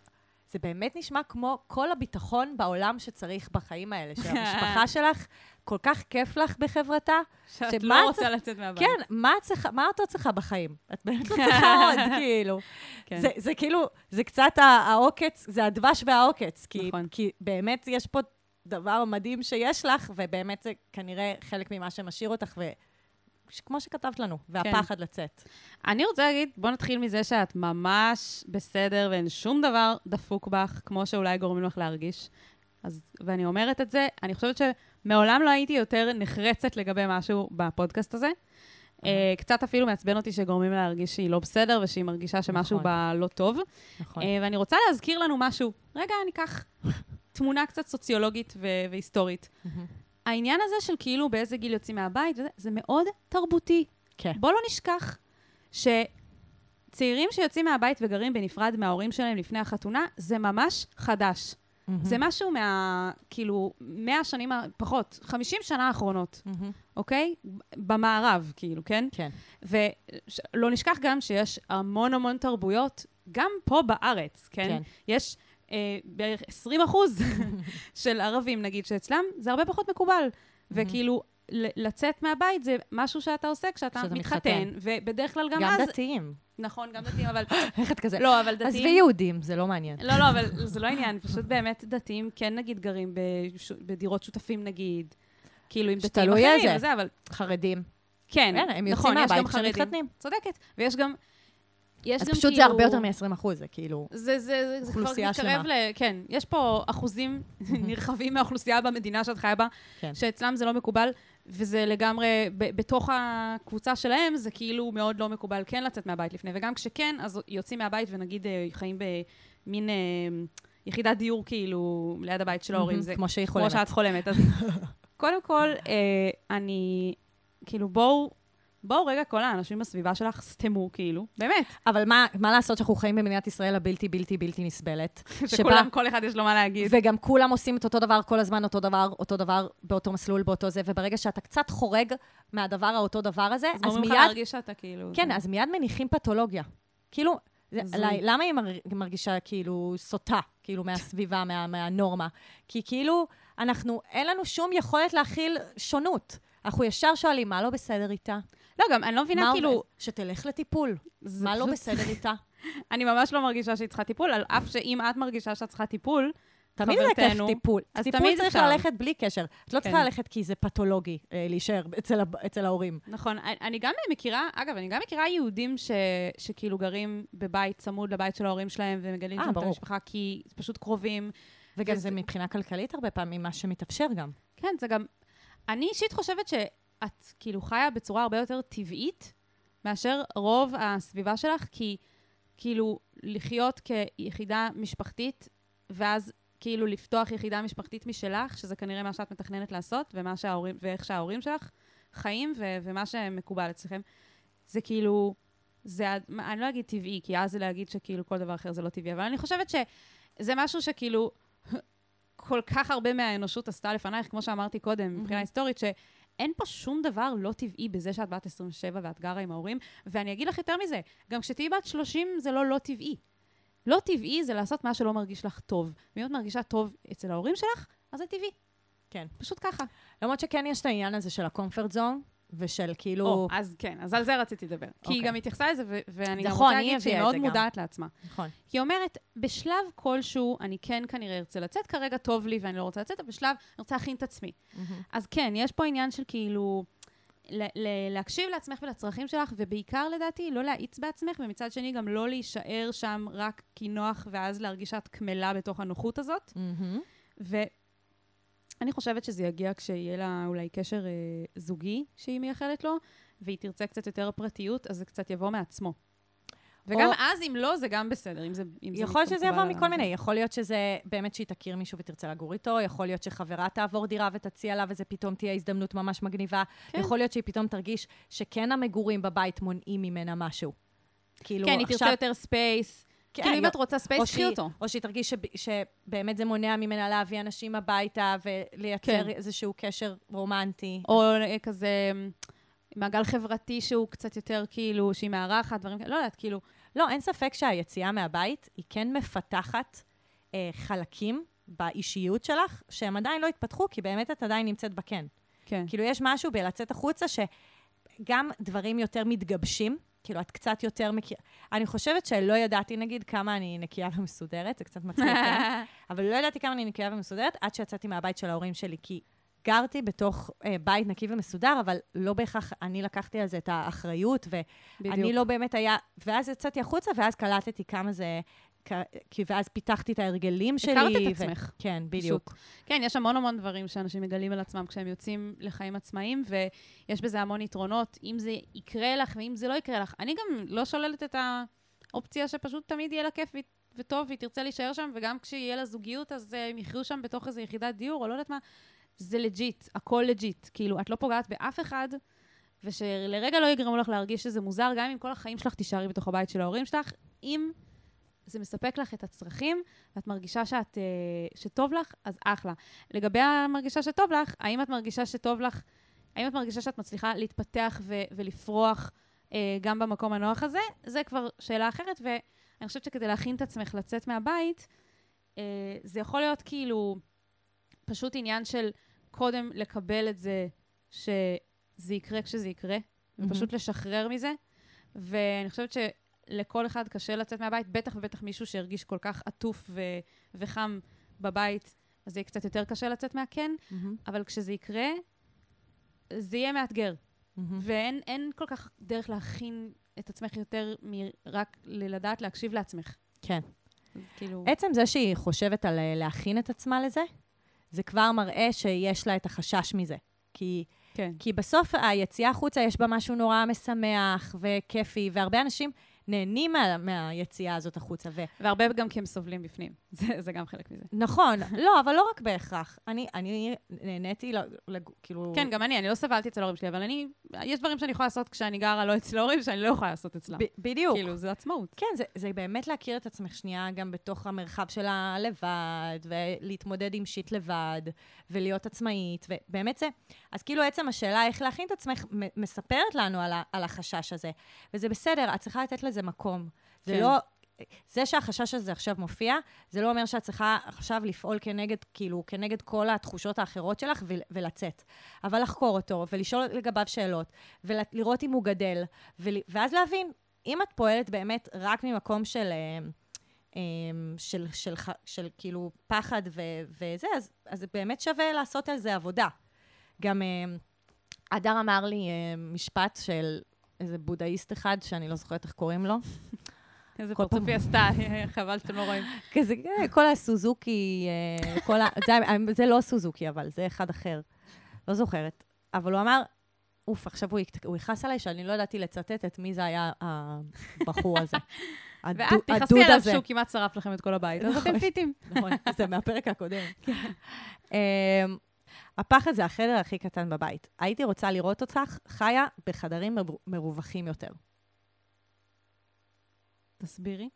זה באמת נשמע כמו כל הביטחון בעולם שצריך בחיים האלה, שהמשפחה שלך, כל כך כיף לך בחברתה. שאת לא רוצה לצאת מהבית. כן, מה צריכה, מה את עוד צריכה בחיים? את באמת לא צריכה עוד, כאילו. כן. זה, זה כאילו, זה קצת העוקץ, זה הדבש והעוקץ. כי, נכון. כי באמת יש פה דבר מדהים שיש לך, ובאמת זה כנראה חלק ממה שמשאיר אותך, וכמו שכתבת לנו, והפחד לצאת. אני רוצה להגיד, בוא נתחיל מזה שאת ממש בסדר ואין שום דבר דפוק בך, כמו שאולי גורמים לך להרגיש. אז, ואני אומרת את זה, אני חושבת שמעולם לא הייתי יותר נחרצת לגבי משהו בפודקאסט הזה. אה, קצת אפילו מעצבן אותי שגורמים לה להרגיש שהיא לא בסדר ושהיא מרגישה שמשהו נכון. בה לא טוב. נכון. אה, ואני רוצה להזכיר לנו משהו. רגע, אני אקח תמונה קצת סוציולוגית ו- והיסטורית. מהמם. העניין הזה של כאילו באיזה גיל יוצאים מהבית, וזה, זה מאוד תרבותי. כן. בוא לא נשכח צעירים שיוצאים מהבית וגרים בנפרד מההורים שלהם לפני החתונה, זה ממש חדש. זה משהו מה... כאילו, 100 שנים, פחות, 50 שנה האחרונות, מהמם. אוקיי? במערב, כאילו, כן? כן. ולא נשכח גם שיש המון המון תרבויות, גם פה בארץ, כן? כן. יש אה, בערך 20 אחוז של ערבים, נגיד, שאצלם זה הרבה פחות מקובל. וכאילו, ל- לצאת מהבית זה משהו שאתה עושה כשאתה מתחתן, מתחתן. ובדרך כלל גם, גם אז... דתיים. נכון, גם דתיים, אבל... איך את כזה? לא, אבל דתיים... עזבי יהודים, זה לא מעניין. לא, לא, אבל זה לא עניין, פשוט באמת דתיים כן, נגיד, גרים בש... בדירות שותפים, נגיד. כאילו, עם דתיים שתלוי אחרים איזה. וזה, אבל חרדים. כן, כן, הם נכון, יש גם חרדים. מתחתנים. צודקת. ויש גם... יש אז גם פשוט זה כאילו- הרבה יותר מ-20 אחוז, זה כאילו... זה, זה, זה, זה כבר אוכלוסייה מתקרב ל... כן, יש פה אחוזים נרחבים מהאוכלוסייה במדינה שאת חיה בה, כן. שאצלם זה לא מקובל, וזה לגמרי, ב- בתוך הקבוצה שלהם, זה כאילו מאוד לא מקובל כן לצאת מהבית לפני, וגם כשכן, אז יוצאים מהבית ונגיד אה, חיים במין אה, יחידת דיור כאילו ליד הבית של ההורים. זה כמו שהיא כמו חולמת. שאת חולמת. אז קודם כל, אה, אני, כאילו, בואו, בואו רגע, כל האנשים בסביבה שלך סתמו, כאילו, באמת. אבל מה, מה לעשות שאנחנו חיים במדינת ישראל הבלתי בלתי בלתי נסבלת? שכולם, כל אחד יש לו מה להגיד. וגם כולם עושים את אותו דבר כל הזמן, אותו דבר, אותו דבר, באותו מסלול, באותו זה, וברגע שאתה קצת חורג מהדבר האותו דבר הזה, אז אז גורמים לך מיד, להרגיש שאתה כאילו... כן, זה- אז מיד מניחים פתולוגיה. כאילו, זה-. לי- למה היא מר- מרגישה כאילו סוטה, כאילו מהסביבה, מה- מהנורמה? כי כאילו, אנחנו, אין לנו שום יכולת להכיל שונות. אנחנו ישר שואלים, מה לא בסדר איתה? לא, גם אני לא מבינה, מה כאילו... עובד? שתלך לטיפול. מה לא בסדר איתה? אני ממש לא מרגישה שהיא צריכה טיפול, על אף שאם את מרגישה שאת צריכה טיפול, תמיד חברתנו, טיפול. אז טיפול תמיד צריך אפשר. ללכת בלי קשר. את לא צריכה כן. ללכת כי זה פתולוגי אה, להישאר אצל אצל ההורים. נכון. אני- אני גם מכירה, אגב, אני גם מכירה יהודים ש, שכאילו גרים בבית צמוד לבית של ההורים שלהם ומגלים אה, שם את. המשפחה כי פשוט קרובים. וגם וזה- זה מבחינה כלכלית הרבה פעמים מה שמתאפשר גם. כן, זה גם... אני אישית חושבת שאת כאילו חיה בצורה הרבה יותר טבעית מאשר רוב הסביבה שלך, כי כאילו לחיות כיחידה משפחתית, ואז כאילו לפתוח יחידה משפחתית משלך, שזה כנראה מה שאת מתכננת לעשות, ומה שההורים, ואיך שההורים שלך חיים, ו- ומה שמקובל אצלכם, זה כאילו... זה, אני לא אגיד טבעי, כי אז זה להגיד שכאילו כל דבר אחר זה לא טבעי, אבל אני חושבת שזה משהו שכאילו כל כך הרבה מהאנושות עשתה לפנייך, כמו שאמרתי קודם, מבחינה היסטורית, שאין פה שום דבר לא טבעי בזה שאת בת 27 ואת גרה עם ההורים. ואני אגיד לך יותר מזה, גם כשתהיי בת 30 זה לא לא טבעי. לא טבעי זה לעשות מה שלא מרגיש לך טוב. ואם את מרגישה טוב אצל ההורים שלך, אז זה טבעי. כן. פשוט ככה. למרות שכן יש את העניין הזה של ה-comfort zone, ושל כאילו... או, אז כן, אז על זה רציתי לדבר. כי היא אוקיי. גם התייחסה לזה, ו- ואני גם נכון, רוצה היא להגיד שהיא מאוד גם. מודעת לעצמה. נכון. היא אומרת, בשלב כלשהו, אני כן כנראה ארצה לצאת, כרגע טוב לי ואני לא רוצה לצאת, אבל בשלב, אני רוצה להכין את עצמי. אז כן, יש פה עניין של כאילו, ל- ל- להקשיב לעצמך ולצרכים שלך, ובעיקר לדעתי, לא להאיץ בעצמך, ומצד שני גם לא להישאר שם רק כי נוח, ואז להרגיש שאת קמלה בתוך הנוחות הזאת. מהמם. ואני חושבת שזה יגיע כשיהיה לה אולי קשר אה, זוגי שהיא מייחלת לו, והיא תרצה קצת יותר פרטיות, אז זה קצת יבוא מעצמו. וגם או- אז, אם לא, זה גם בסדר, אם זה אם יכול להיות שזה יבוא מכל מיני, יכול להיות שזה באמת שהיא תכיר מישהו ותרצה לגור איתו, יכול להיות שחברה תעבור דירה ותציע לה וזה פתאום תהיה הזדמנות ממש מגניבה, כן. יכול להיות שהיא פתאום תרגיש שכן המגורים בבית מונעים ממנה משהו. כאילו, כן, היא תרצה עכשיו- יותר space. כן, כאילו, אם יו- את רוצה space, קחי אותו. או שהיא תרגיש שב- שבאמת זה מונע ממנה להביא אנשים הביתה ולייצר כן. איזשהו קשר רומנטי. או אה, כזה אמ, מעגל חברתי שהוא קצת יותר כאילו, שהיא מארחת, דברים כאלה, לא יודעת, כאילו, לא, אין ספק שהיציאה מהבית היא כן מפתחת אה, חלקים באישיות שלך, שהם עדיין לא התפתחו, כי באמת את עדיין נמצאת בכן. כן. כאילו, יש משהו בלצאת החוצה שגם דברים יותר מתגבשים, כאילו, את קצת יותר מכירה... אני חושבת שלא ידעתי, נגיד, כמה אני נקייה ומסודרת, זה קצת מצחיק, כן? אבל לא ידעתי כמה אני נקייה ומסודרת עד שיצאתי מהבית של ההורים שלי, כי גרתי בתוך אה, בית נקי ומסודר, אבל לא בהכרח אני לקחתי על זה את האחריות, ואני בדיוק. לא באמת היה... ואז יצאתי החוצה, ואז קלטתי כמה זה... כי ואז פיתחתי את ההרגלים שלי. הכרת את ו- עצמך. כן, בדיוק. כן, יש המון המון דברים שאנשים מגלים על עצמם כשהם יוצאים לחיים עצמאיים, ויש בזה המון יתרונות, אם זה יקרה לך ואם זה לא יקרה לך. אני גם לא שוללת את האופציה שפשוט תמיד יהיה לה כיף וטוב, והיא תרצה להישאר שם, וגם כשיהיה לה זוגיות, אז אה, הם יחיו שם בתוך איזו יחידת דיור, או לא יודעת מה. זה legit, הכל legit. כאילו, את לא פוגעת באף אחד, ושלרגע לא יגרמו לך להרגיש שזה מוזר, גם אם כל החיים שלך תישארי בתוך הבית של ההורים שלך, אם זה מספק לך את הצרכים, ואת מרגישה שאת, אה, שטוב לך, אז אחלה. לגבי המרגישה שטוב לך, האם את מרגישה שטוב לך, האם את מרגישה שאת מצליחה להתפתח ו- ולפרוח אה, גם במקום הנוח הזה? זה כבר שאלה אחרת, ואני חושבת שכדי להכין את עצמך לצאת מהבית, אה, זה יכול להיות כאילו פשוט עניין של קודם לקבל את זה שזה יקרה כשזה יקרה, ופשוט לשחרר מזה. ואני חושבת שלכל אחד קשה לצאת מהבית, בטח ובטח מישהו שהרגיש כל כך עטוף ו- וחם בבית, אז זה יהיה קצת יותר קשה לצאת מהכן, מהמם, אבל כשזה יקרה, זה יהיה מאתגר. מהמם. ואין אין כל כך דרך להכין את עצמך יותר מרק לדעת להקשיב לעצמך. כן. כאילו... עצם זה שהיא חושבת על אה, להכין את עצמה לזה, זה כבר מראה שיש לה את החשש מזה. כי, כן. כי בסוף היציאה החוצה יש בה משהו נורא משמח וכיפי, והרבה אנשים נהנים מה, מהיציאה הזאת החוצה. ו... והרבה גם כי הם סובלים בפנים. זה, זה גם חלק מזה. נכון, לא, אבל לא רק בהכרח. אני, אני נהניתי, לג- לג- כאילו... כן, גם אני, אני לא סבלתי אצל ההורים שלי, אבל אני, יש דברים שאני יכולה לעשות כשאני גרה לא אצל ההורים, שאני לא יכולה לעשות אצלם. בדיוק. כאילו, זה עצמאות. כן, זה, זה באמת להכיר את עצמך שנייה גם בתוך המרחב של הלבד, ולהתמודד עם שיט לבד, ולהיות עצמאית, ובאמת זה... אז כאילו עצם השאלה איך להכין את עצמך מספרת לנו על, ה, על החשש הזה. וזה בסדר, את צריכה לתת לזה מקום. זה כן. לא... זה שהחשש הזה עכשיו מופיע, זה לא אומר שאת צריכה עכשיו לפעול כנגד, כאילו, כנגד כל התחושות האחרות שלך ול, ולצאת. אבל לחקור אותו, ולשאול לגביו שאלות, ולראות אם הוא גדל, ול, ואז להבין, אם את פועלת באמת רק ממקום של, אה, אה, של, של, של, של כאילו פחד ו, וזה, אז, אז באמת שווה לעשות על זה עבודה. גם אה, הדר אמר לי משפט של איזה בודהיסט אחד, שאני לא זוכרת איך קוראים לו, איזה פרצוף היא עשתה, חבל שאתם לא רואים. כזה, אה, כל הסוזוקי, אה, כל ה... זה, זה לא סוזוקי, אבל זה אחד אחר. לא זוכרת. אבל הוא אמר, אוף, עכשיו הוא, יכעס עליי שאני לא ידעתי לצטט את מי זה היה הבחור הזה. ואת תכעסי עליו. שהוא כמעט שרף לכם את כל הבית, אז אתם נכון. פיטים. נכון, זה מהפרק הקודם. אמ, הפחד זה החדר הכי קטן בבית. הייתי רוצה לראות אותך חיה בחדרים מרו- מרווחים יותר. תסבירי.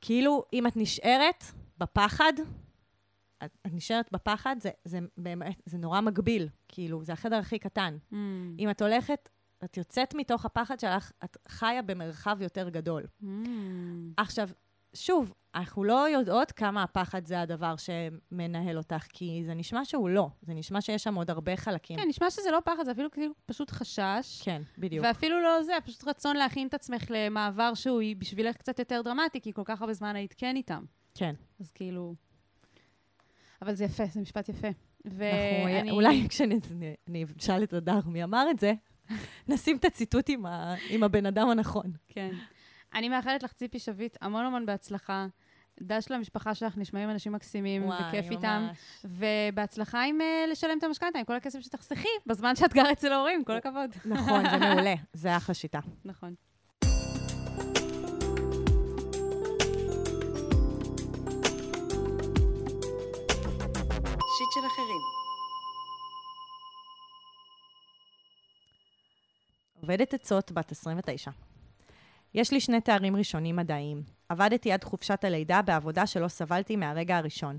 כאילו, אם את נשארת בפחד, את, את נשארת בפחד, זה, זה באמת, זה נורא מגביל. כאילו, זה החדר הכי קטן. Mm. אם את הולכת, את יוצאת מתוך הפחד שלך, את חיה במרחב יותר גדול. Mm. עכשיו, שוב, אנחנו לא יודעות כמה הפחד זה הדבר שמנהל אותך, כי זה נשמע שהוא לא. זה נשמע שיש שם עוד הרבה חלקים. כן, נשמע שזה לא פחד, זה אפילו כאילו פשוט חשש. כן, בדיוק. ואפילו לא זה, פשוט רצון להכין את עצמך למעבר שהוא בשבילך קצת יותר דרמטי, כי כל כך הרבה זמן היית כן איתם. כן. אז כאילו... אבל זה יפה, זה משפט יפה. אנחנו, ואני... אולי כשאני אשאל את הדר מי אמר את זה, נשים את הציטוט עם, ה, עם הבן אדם הנכון. כן. אני מאחלת לך, ציפי שביט, המון המון בהצלחה. דש למשפחה שלך, נשמעים אנשים מקסימים, וכיף איתם. ובהצלחה עם uh, לשלם את המשכנתה, עם כל הכסף שתחסכי, בזמן שאת גרה אצל ההורים, כל הכבוד. נכון, זה מעולה. זה אחלה שיטה. נכון. שיט של אחרים. עובדת עצות בת 29. יש לי שני תארים ראשונים מדעיים. עבדתי עד חופשת הלידה בעבודה שלא סבלתי מהרגע הראשון.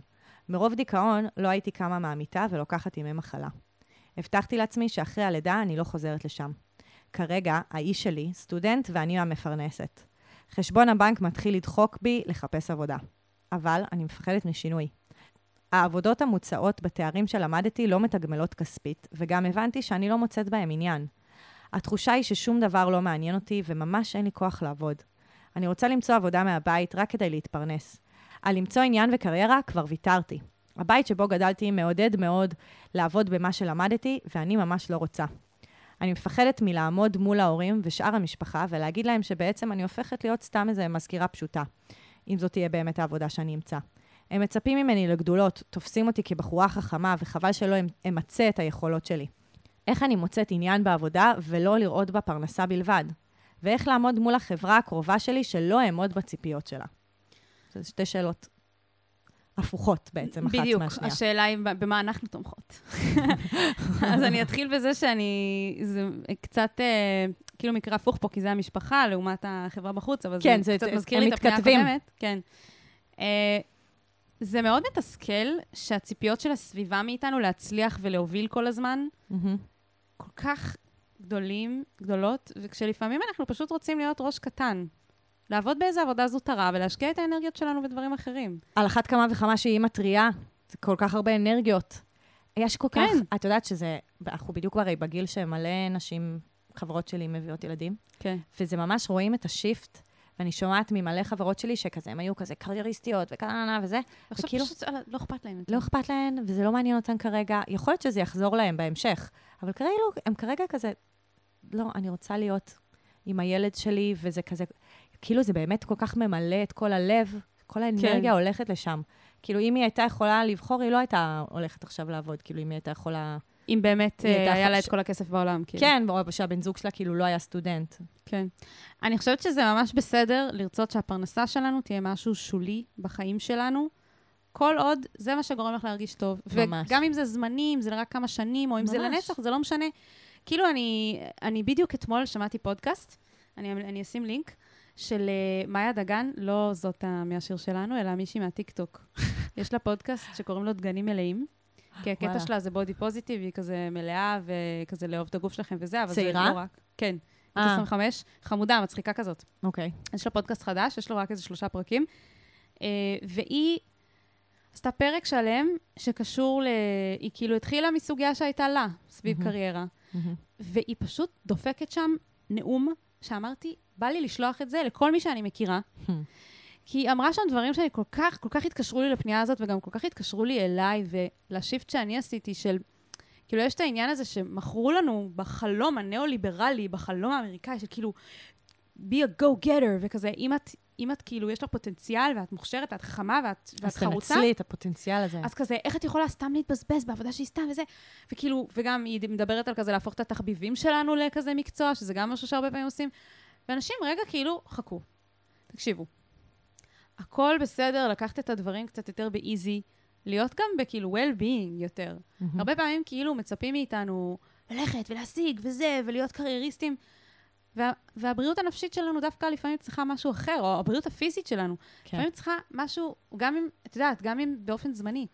מרוב דיכאון לא הייתי קמה מהמיטה ולוקחת ימי מחלה. הבטחתי לעצמי שאחרי הלידה אני לא חוזרת לשם. כרגע, האיש שלי, סטודנט ואני המפרנסת. חשבון הבנק מתחיל לדחוק בי לחפש עבודה. אבל אני מפחדת משינוי. העבודות המוצעות בתארים שלמדתי לא מתגמלות כספית, וגם הבנתי שאני לא מוצאת בהם עניין. התחושה היא ששום דבר לא מעניין אותי וממש אין לי כוח לעבוד. אני רוצה למצוא עבודה מהבית רק כדי להתפרנס. על למצוא עניין וקריירה כבר ויתרתי. הבית שבו גדלתי מעודד מאוד לעבוד במה שלמדתי, ואני ממש לא רוצה. אני מפחדת מלעמוד מול ההורים ושאר המשפחה ולהגיד להם שבעצם אני הופכת להיות סתם איזה מזכירה פשוטה, אם זאת תהיה באמת העבודה שאני אמצא. הם מצפים ממני לגדולות, תופסים אותי כבחורה חכמה, וחבל שלא אמ- אמצה את היכולות שלי. איך אני מוצאת עניין בעבודה ולא לראות בה פרנסה בלבד? ואיך לעמוד מול החברה הקרובה שלי שלא אעמוד בציפיות שלה? זה שתי שאלות הפוכות בעצם, אחת בדיוק, מהשנייה. השאלה היא במה אנחנו תומכות. אז אני אתחיל בזה שאני, זה קצת אה, כאילו מקרה הפוך פה, כי זה המשפחה לעומת החברה בחוץ, אבל כן, זה זה- קצת הם מזכיר לי את הפנייה. הקודמת. כן. אה, זה מאוד מתסכל שהציפיות של הסביבה מאיתנו להצליח ולהוביל כל הזמן, מהמם. כל כך גדולים, גדולות, וכשלפעמים אנחנו פשוט רוצים להיות ראש קטן. לעבוד באיזה עבודה זוטרה ולהשקיע את האנרגיות שלנו בדברים אחרים. על אחת כמה וכמה שהיא טריה, זה כל כך הרבה אנרגיות. יש כל כך, כן. את יודעת שזה, אנחנו בדיוק הרי בגיל שמלא נשים, חברות שלי מביאות ילדים, כן. וזה ממש רואים את השיפט, ואני שומעת ממלא חברות שלי שכזה, הם היו כזה קרייריסטיות וכאלה וזה, עכשיו וכאילו- פשוט לא- לא אכפת להם. לא אכפת להן, וזה לא מעניין אותן כרגע. יכול להיות שזה יחזור להן בהמשך, אבל כרגע, הם כרגע כזה, לא, אני רוצה להיות עם הילד שלי, וזה כזה, כאילו זה באמת כל כך ממלא את כל הלב, כל האנרגיה כן. הולכת לשם. כאילו, אם היא הייתה יכולה לבחור, היא לא הייתה הולכת עכשיו לעבוד, כאילו, אם היא הייתה יכולה... אם באמת אה, היה לה את כל הכסף בעולם. כאילו. כן, או שהבן זוג שלה כאילו לא היה סטודנט. כן. אני חושבת שזה ממש בסדר לרצות שהפרנסה שלנו תהיה משהו שולי בחיים שלנו, כל עוד זה מה שגורם לך להרגיש טוב. ממש. וגם אם זה זמני, אם זה רק כמה שנים, או אם זה ממש. לנצח, זה לא משנה. כאילו, אני, אני בדיוק אתמול שמעתי פודקאסט, אני, אני אשים לינק, של אה, מאיה דגן, לא זאת מהשיר שלנו, אלא מישהי מהטיקטוק. יש לה פודקאסט שקוראים לו דגנים מלאים. כי הקטע וואלה. שלה זה בודי פוזיטיב, היא כזה מלאה וכזה לאהוב את הגוף שלכם וזה, אבל צעירה? זה לא רק. כן. בת אה. 25, חמודה, מצחיקה כזאת. אוקיי. יש לה פודקאסט חדש, יש לו רק איזה שלושה פרקים, אה, והיא עשתה פרק שלם שקשור ל... היא כאילו התחילה מסוגיה שהייתה לה, סביב מהמם. קריירה, מהמם. והיא פשוט דופקת שם נאום שאמרתי, בא לי לשלוח את זה לכל מי שאני מכירה, כי היא אמרה שם דברים שאני כל כך, כל כך התקשרו לי לפנייה הזאת, וגם כל כך התקשרו לי אליי, ולשיפט שאני עשיתי של... כאילו, יש את העניין הזה שמכרו לנו בחלום הניאו-ליברלי, בחלום האמריקאי, של כאילו, be a go-getter, וכזה, אם את, אם את כאילו, יש לך פוטנציאל, ואת מוכשרת, ואת חכמה, ואת, ואת אז חרוצה, תנצלי את הפוטנציאל הזה. אז כזה, איך את יכולה סתם להתבזבז בעבודה שהיא סתם וזה? וכאילו, וגם היא מדברת על כזה להפוך את התחביבים שלנו לכזה מקצוע, שזה גם משהו שהרבה פעמים עושים. ואנשים, רגע, כאילו, חכו. תקשיבו. הכל בסדר, לקחת את הדברים קצת יותר באיזי, להיות גם בכאילו well-being יותר. מהמם. הרבה פעמים כאילו מצפים מאיתנו ללכת ולהשיג וזה, ולהיות קרייריסטים. וה, והבריאות הנפשית שלנו דווקא לפעמים צריכה משהו אחר, או הבריאות הפיזית שלנו. כן. לפעמים צריכה משהו, גם אם, את יודעת, גם אם באופן זמני.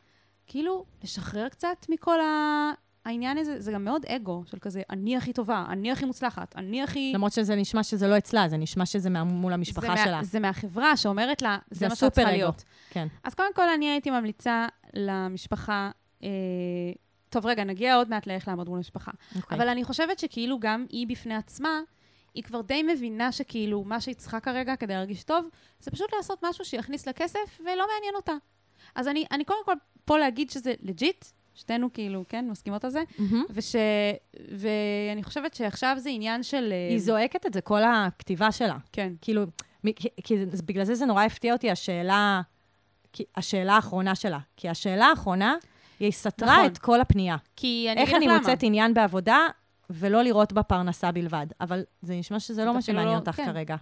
כאילו, לשחרר קצת מכל ה... העניין הזה, זה גם מאוד אגו, של כזה, אני הכי טובה, אני הכי מוצלחת, אני הכי... למרות שזה נשמע שזה לא אצלה, זה נשמע שזה מה- מול זה המשפחה מה- שלה. זה מהחברה שאומרת לה, זה, זה מה שאת צריכה. להיות. כן. אז קודם כל, אני הייתי ממליצה למשפחה, אה, טוב, רגע, נגיע עוד מעט לאיך לעמוד מול המשפחה. אוקיי. אבל אני חושבת שכאילו גם היא בפני עצמה, היא כבר די מבינה שכאילו מה שהיא צריכה כרגע כדי להרגיש טוב, זה פשוט לעשות משהו שיכניס לה כסף ולא מעניין אותה. אז אני, אני קודם כל פה להגיד שזה לג'יט, שתינו כאילו, כן, מסכימות על זה, מהמם. וש... ואני חושבת שעכשיו זה עניין של... אה, היא זועקת את זה כל הכתיבה שלה. כן, כאילו, מ- כי, כי בגלל זה זה נורא הפתיע אותי, השאלה, כי, השאלה האחרונה שלה. כי השאלה האחרונה, היא סתרה נכון. את כל הפנייה. כי אני איך אגיד לך אני למה. מוצאת עניין בעבודה ולא לראות בה פרנסה בלבד? אבל זה נשמע שזה לא מה שמעניין לא- אותך כן. כרגע.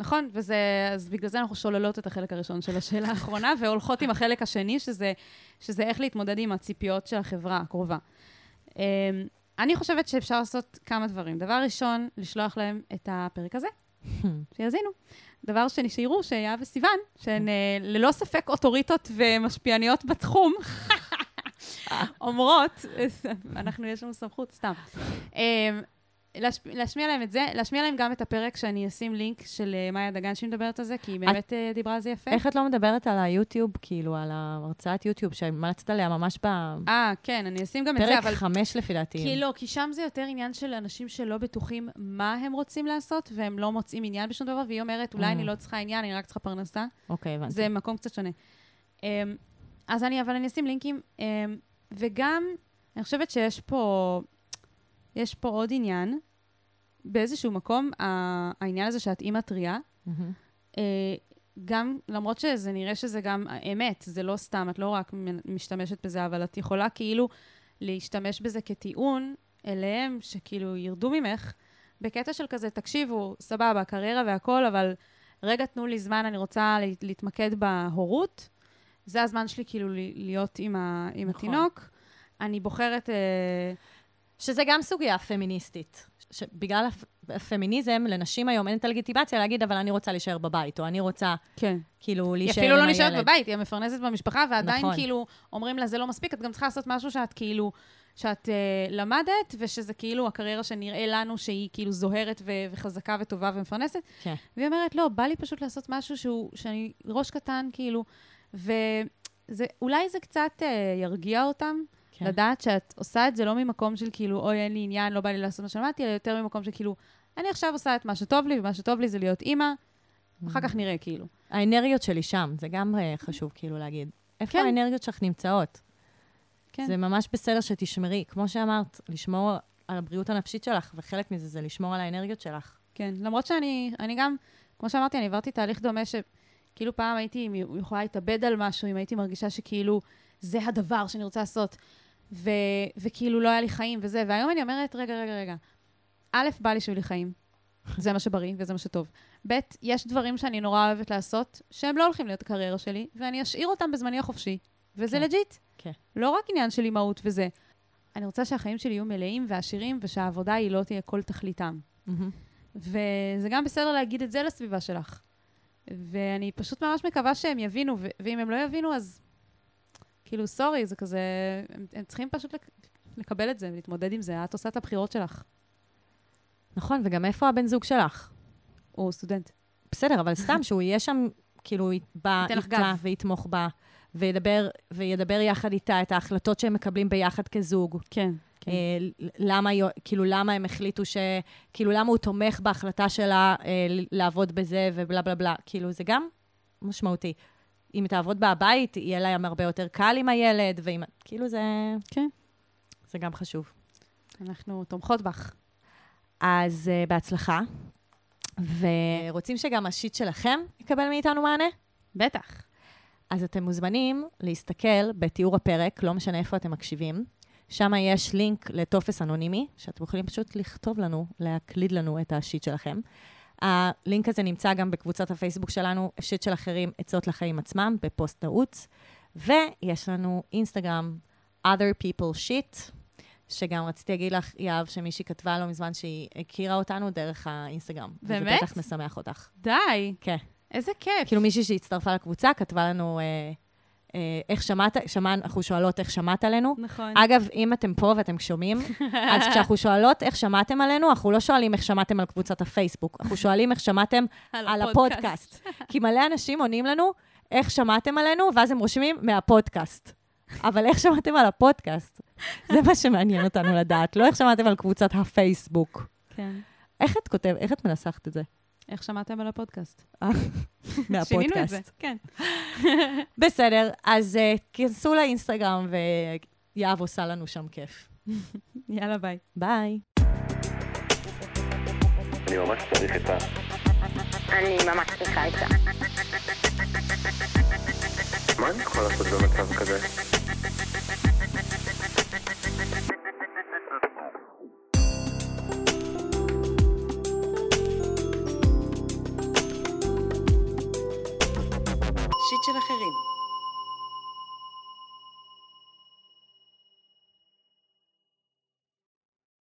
נכון, וזה, אז בגלל זה אנחנו שוללות את החלק הראשון של השאלה האחרונה, והולכות עם החלק השני, שזה, שזה איך להתמודד עם הציפיות של החברה הקרובה. אמ, אני חושבת שאפשר לעשות כמה דברים. דבר ראשון, לשלוח להם את הפרק הזה, שיאזינו. דבר שני, שיראו שיהב וסיוון, שהן אה, ללא ספק אוטוריטות ומשפיעניות בתחום, אומרות, אנחנו, יש לנו סמכות, סתם. אמ, להשפ... להשמיע להם את זה, להשמיע להם גם את הפרק שאני אשים לינק של אה, מאיה דגן שהיא מדברת על זה, כי היא באמת אה, דיברה על זה יפה. איך את לא מדברת על היוטיוב, כאילו, על ההרצאת יוטיוב, שהמלצת עליה ממש אה, כן, אני אשים גם את זה, אבל... חמש לפי דעתי. כי לא, כי שם זה יותר עניין של אנשים שלא בטוחים מה הם רוצים לעשות, והם לא מוצאים עניין בשום דבר, והיא אומרת, אולי Mm. אני לא צריכה עניין, אני רק צריכה פרנסה. אוקיי, הבנתי. זה מקום קצת שונה. Um, אז אני, אבל אני אשים לינקים, um, וגם, אני חושבת שיש פה, יש פה עוד עניין, באיזשהו מקום, העניין הזה שאת אימא טריה. אה, גם, למרות שזה נראה שזה גם אמת, זה לא סתם, את לא רק משתמשת בזה, אבל את יכולה כאילו להשתמש בזה כטיעון אליהם, שכאילו ירדו ממך, בקטע של כזה, תקשיבו, סבבה, קריירה והכול, אבל רגע תנו לי זמן, אני רוצה לה- להתמקד בהורות, זה הזמן שלי כאילו להיות עם, ה, עם נכון. התינוק. אני בוחרת... אה, שזה גם סוגיה פמיניסטית. בגלל הפ- הפמיניזם, לנשים היום אין את הלגיטימציה להגיד, אבל אני רוצה להישאר בבית, או אני רוצה כן. כאילו היא להישאר עם אפילו הילד. לא נשארת בבית, היא המפרנסת במשפחה, ועדיין נכון. כאילו אומרים לה, זה לא מספיק, את גם צריכה לעשות משהו שאת כאילו, שאת אה, למדת, ושזה כאילו הקריירה שנראה לנו שהיא כאילו זוהרת ו- וחזקה וטובה ומפרנסת. כן. והיא אומרת, לא, בא לי פשוט לעשות משהו שהוא, שאני ראש קטן, כאילו, ואולי זה קצת אה, ירגיע אותם, כן. לדעת שאת עושה את זה לא ממקום של כאילו, אוי, אין לי עניין, לא בא לי לעשות מה שלמדתי, אלא יותר ממקום של כאילו, אני עכשיו עושה את מה שטוב לי, ומה שטוב לי זה להיות אימא, אחר Mm. כך נראה, כאילו. האנרגיות שלי שם, זה גם אה, חשוב כאילו להגיד. איפה כן. האנרגיות שלך נמצאות? כן. זה ממש בסדר שתשמרי, כמו שאמרת, לשמור על הבריאות הנפשית שלך, וחלק מזה זה לשמור על האנרגיות שלך. כן, למרות שאני אני גם, כמו שאמרתי, אני עברתי תהליך דומה שכאילו פעם הייתי יכולה להתאבד על משהו, אם הייתי מרגישה שכאילו זה הדבר שאני רוצה לעשות, ו, וכאילו לא היה לי חיים וזה, והיום אני אומרת, רגע, רגע, רגע, א', בא לי שיהיו לי חיים, זה מה שבריא וזה מה שטוב. ב', יש דברים שאני נורא אוהבת לעשות, שהם לא הולכים להיות הקריירה שלי, ואני אשאיר אותם בזמני החופשי, וזה כן. לג'יט. כן. לא רק עניין של אימהות וזה. אני רוצה שהחיים שלי יהיו מלאים ועשירים, ושהעבודה היא לא תהיה כל תכליתם. וזה גם בסדר להגיד את זה לסביבה שלך. ואני פשוט ממש מקווה שהם יבינו, ו- ואם הם לא יבינו, אז כאילו, סורי, זה כזה, הם, הם צריכים פשוט לק- לקבל את זה ולהתמודד עם זה. את עושה את הבחירות שלך. נכון, וגם איפה הבן זוג שלך? הוא סטודנט. בסדר, אבל סתם שהוא יהיה שם, כאילו, בא איתה גב. ויתמוך בה, וידבר, וידבר יחד איתה את ההחלטות שהם מקבלים ביחד כזוג. כן. כן. אה, למה, כאילו, למה הם החליטו ש... כאילו, למה הוא תומך בהחלטה שלה אה, לעבוד בזה ובלה בלה בלה. כאילו, זה גם משמעותי. אם תעבוד מהבית, יהיה להם הרבה יותר קל עם הילד, ואם... כאילו, זה... כן. זה גם חשוב. אנחנו תומכות בך. אז uh, בהצלחה. ורוצים שגם השיט שלכם יקבל מאיתנו מענה? בטח. אז אתם מוזמנים להסתכל בתיאור הפרק, לא משנה איפה אתם מקשיבים. שם יש לינק לטופס אנונימי, שאתם יכולים פשוט לכתוב לנו, להקליד לנו את השיט שלכם. הלינק הזה נמצא גם בקבוצת הפייסבוק שלנו, שיט של אחרים, עצות לחיים עצמם, בפוסט נעוץ. ויש לנו אינסטגרם, other people shit, שגם רציתי להגיד לך, יהב, שמישהי כתבה לא מזמן שהיא הכירה אותנו דרך האינסטגרם. באמת? וזה בטח משמח אותך. די. כן. איזה כיף. כאילו מישהי שהצטרפה לקבוצה כתבה לנו, אה, אה, איך שמעת, שמענו, אנחנו שואלות איך שמעת עלינו. נכון. אגב, אם אתם פה ואתם שומעים, אז כשאנחנו שואלות איך שמעתם עלינו, אנחנו לא שואלים איך שמעתם על קבוצת הפייסבוק, אנחנו שואלים איך שמעתם על הפודקאסט. כי מלא אנשים עונים לנו, איך שמעתם עלינו, ואז הם רושמים מהפודקאסט. אבל איך שמעתם על הפודקאסט? זה מה שמעניין אותנו לדעת, לא איך שמעתם על קבוצת הפייסבוק. כן. איך את כותבת, איך את מנסחת את זה? איך שמעתם על הפודקאסט? מהפודקאסט. שינינו את זה, כן. בסדר, אז uh, כנסו לאינסטגרם ויהב עושה לנו שם כיף. יאללה, ביי. ביי. אני ממש צריך את ה... אני ממש צריכה את זה. מה אני יכול לעשות במצב כזה?